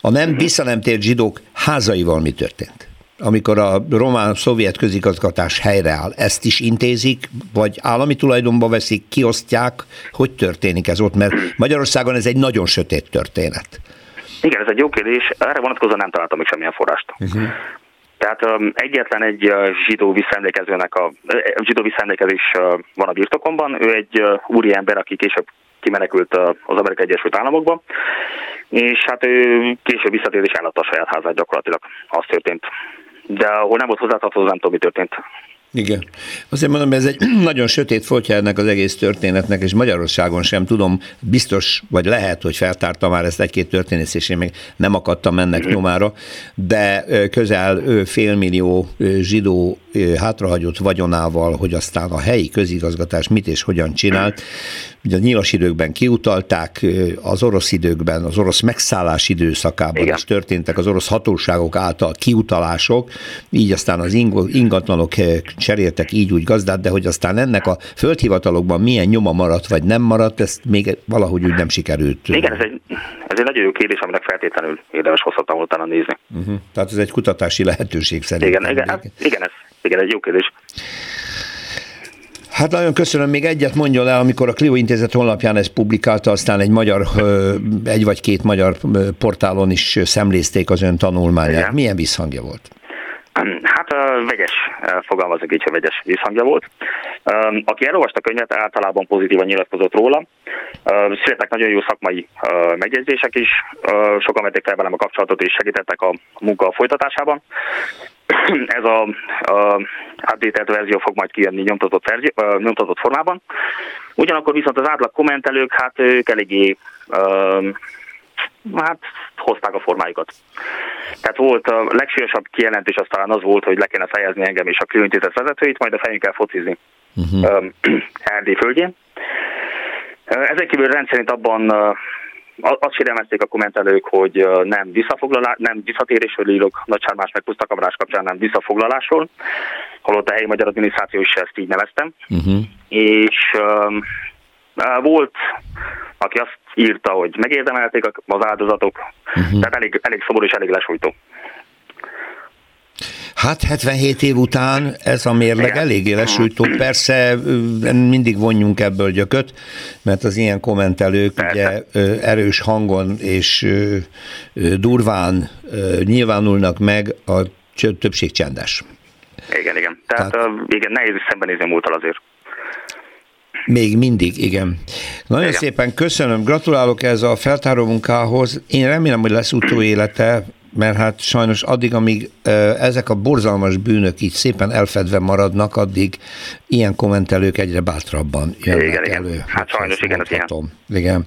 A nem vissza nem tért zsidók házaival mi történt? Amikor a román-szovjet közigazgatás helyreáll, ezt is intézik, vagy állami tulajdonba veszik, kiosztják, hogy történik ez ott? Mert Magyarországon ez egy nagyon sötét történet. Igen, ez egy jó kérdés. Erre vonatkozóan nem találtam még semmilyen forrást. Uh-huh. Tehát um, egyetlen egy uh, zsidó visszaemlékezőnek a, uh, zsidó visszaemlékezés uh, van a birtokomban. Ő egy uh, úri ember, aki később kimenekült uh, az Amerikai Egyesült Államokba, és hát ő később visszatért és a saját házát gyakorlatilag. Az történt. De ahol nem volt hozzátartozó, nem tudom, mi történt. Igen. Azért mondom, ez egy nagyon sötét foltja ennek az egész történetnek, és Magyarországon sem tudom, biztos, vagy lehet, hogy feltárta már ezt egy-két történész, és én még nem akadtam ennek nyomára, de közel félmillió zsidó hátrahagyott vagyonával, hogy aztán a helyi közigazgatás mit és hogyan csinált, Ugye a nyilas időkben kiutalták, az orosz időkben, az orosz megszállás időszakában Igen. is történtek az orosz hatóságok által kiutalások, így aztán az ingatlanok cseréltek így úgy gazdát, de hogy aztán ennek a földhivatalokban milyen nyoma maradt, vagy nem maradt, ezt még valahogy úgy nem sikerült. Igen, ez egy, ez egy nagyon jó kérdés, aminek feltétlenül érdemes hosszatlan utána nézni. Uh-huh. Tehát ez egy kutatási lehetőség szerintem. Igen, igen, hát, igen, ez, igen, egy jó kérdés. Hát nagyon köszönöm, még egyet mondjon el, amikor a Clio Intézet honlapján ezt publikálta, aztán egy magyar, egy vagy két magyar portálon is szemlézték az ön tanulmányát. Igen. Milyen visszhangja volt? Hát vegyes, fogalmazok így, hogy vegyes visszhangja volt. Aki elolvasta a könyvet, általában pozitívan nyilatkozott róla. Születtek nagyon jó szakmai megjegyzések is, sokan vették fel velem a kapcsolatot és segítettek a munka folytatásában. Ez a, a updated verzió fog majd kijönni nyomtatott, verzió, nyomtatott formában. Ugyanakkor viszont az átlag kommentelők, hát ők eléggé hát hozták a formájukat. Tehát volt a legsúlyosabb kijelentés az talán az volt, hogy le kéne fejezni engem és a különítézet vezetőit, majd a fejünkkel focizni uh-huh. Erdély földjén. Ezek kívül rendszerint abban azt sérelmezték a kommentelők, hogy nem, visszafoglalás, nem visszatérésről írok nagysármás meg pusztakabrás kapcsán, nem visszafoglalásról, holott a helyi magyar adminisztráció is ezt így neveztem. Uh-huh. És um, volt, aki azt írta, hogy megérdemelték az áldozatok, uh-huh. tehát elég, elég szomorú és elég lesújtó. Hát 77 év után ez a mérleg Igen. eléggé lesújtó. Persze mindig vonjunk ebből gyököt, mert az ilyen kommentelők Persze. ugye erős hangon és durván nyilvánulnak meg, a többség csendes. Igen, igen. Tehát, Tehát igen, nehéz is szembenézni múltal azért. Még mindig, igen. Nagyon igen. szépen köszönöm, gratulálok ez a feltáró munkához. Én remélem, hogy lesz utóélete, mert hát sajnos addig, amíg ezek a borzalmas bűnök így szépen elfedve maradnak, addig ilyen kommentelők egyre bátrabban jönnek igen, elő. Igen. Hát sajnos igen, ez ilyen. Igen.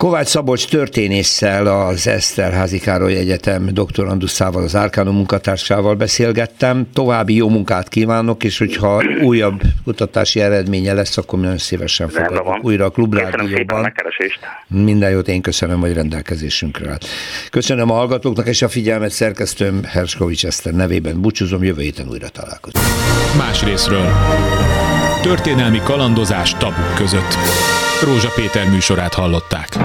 Kovács Szabolcs történésszel, az Eszterházi Károly Egyetem doktoranduszával, az Árkánum munkatársával beszélgettem. További jó munkát kívánok, és hogyha újabb kutatási eredménye lesz, akkor nagyon szívesen fogadok újra a Klubrádióban. Minden jót én köszönöm, hogy rendelkezésünkre állt. Köszönöm a hallgatóknak és a figyelmet szerkesztőm Herskovics Eszter nevében. Búcsúzom, jövő héten újra találkozunk. Más részről. Történelmi kalandozás tabuk között. Rózsa Péter műsorát hallották.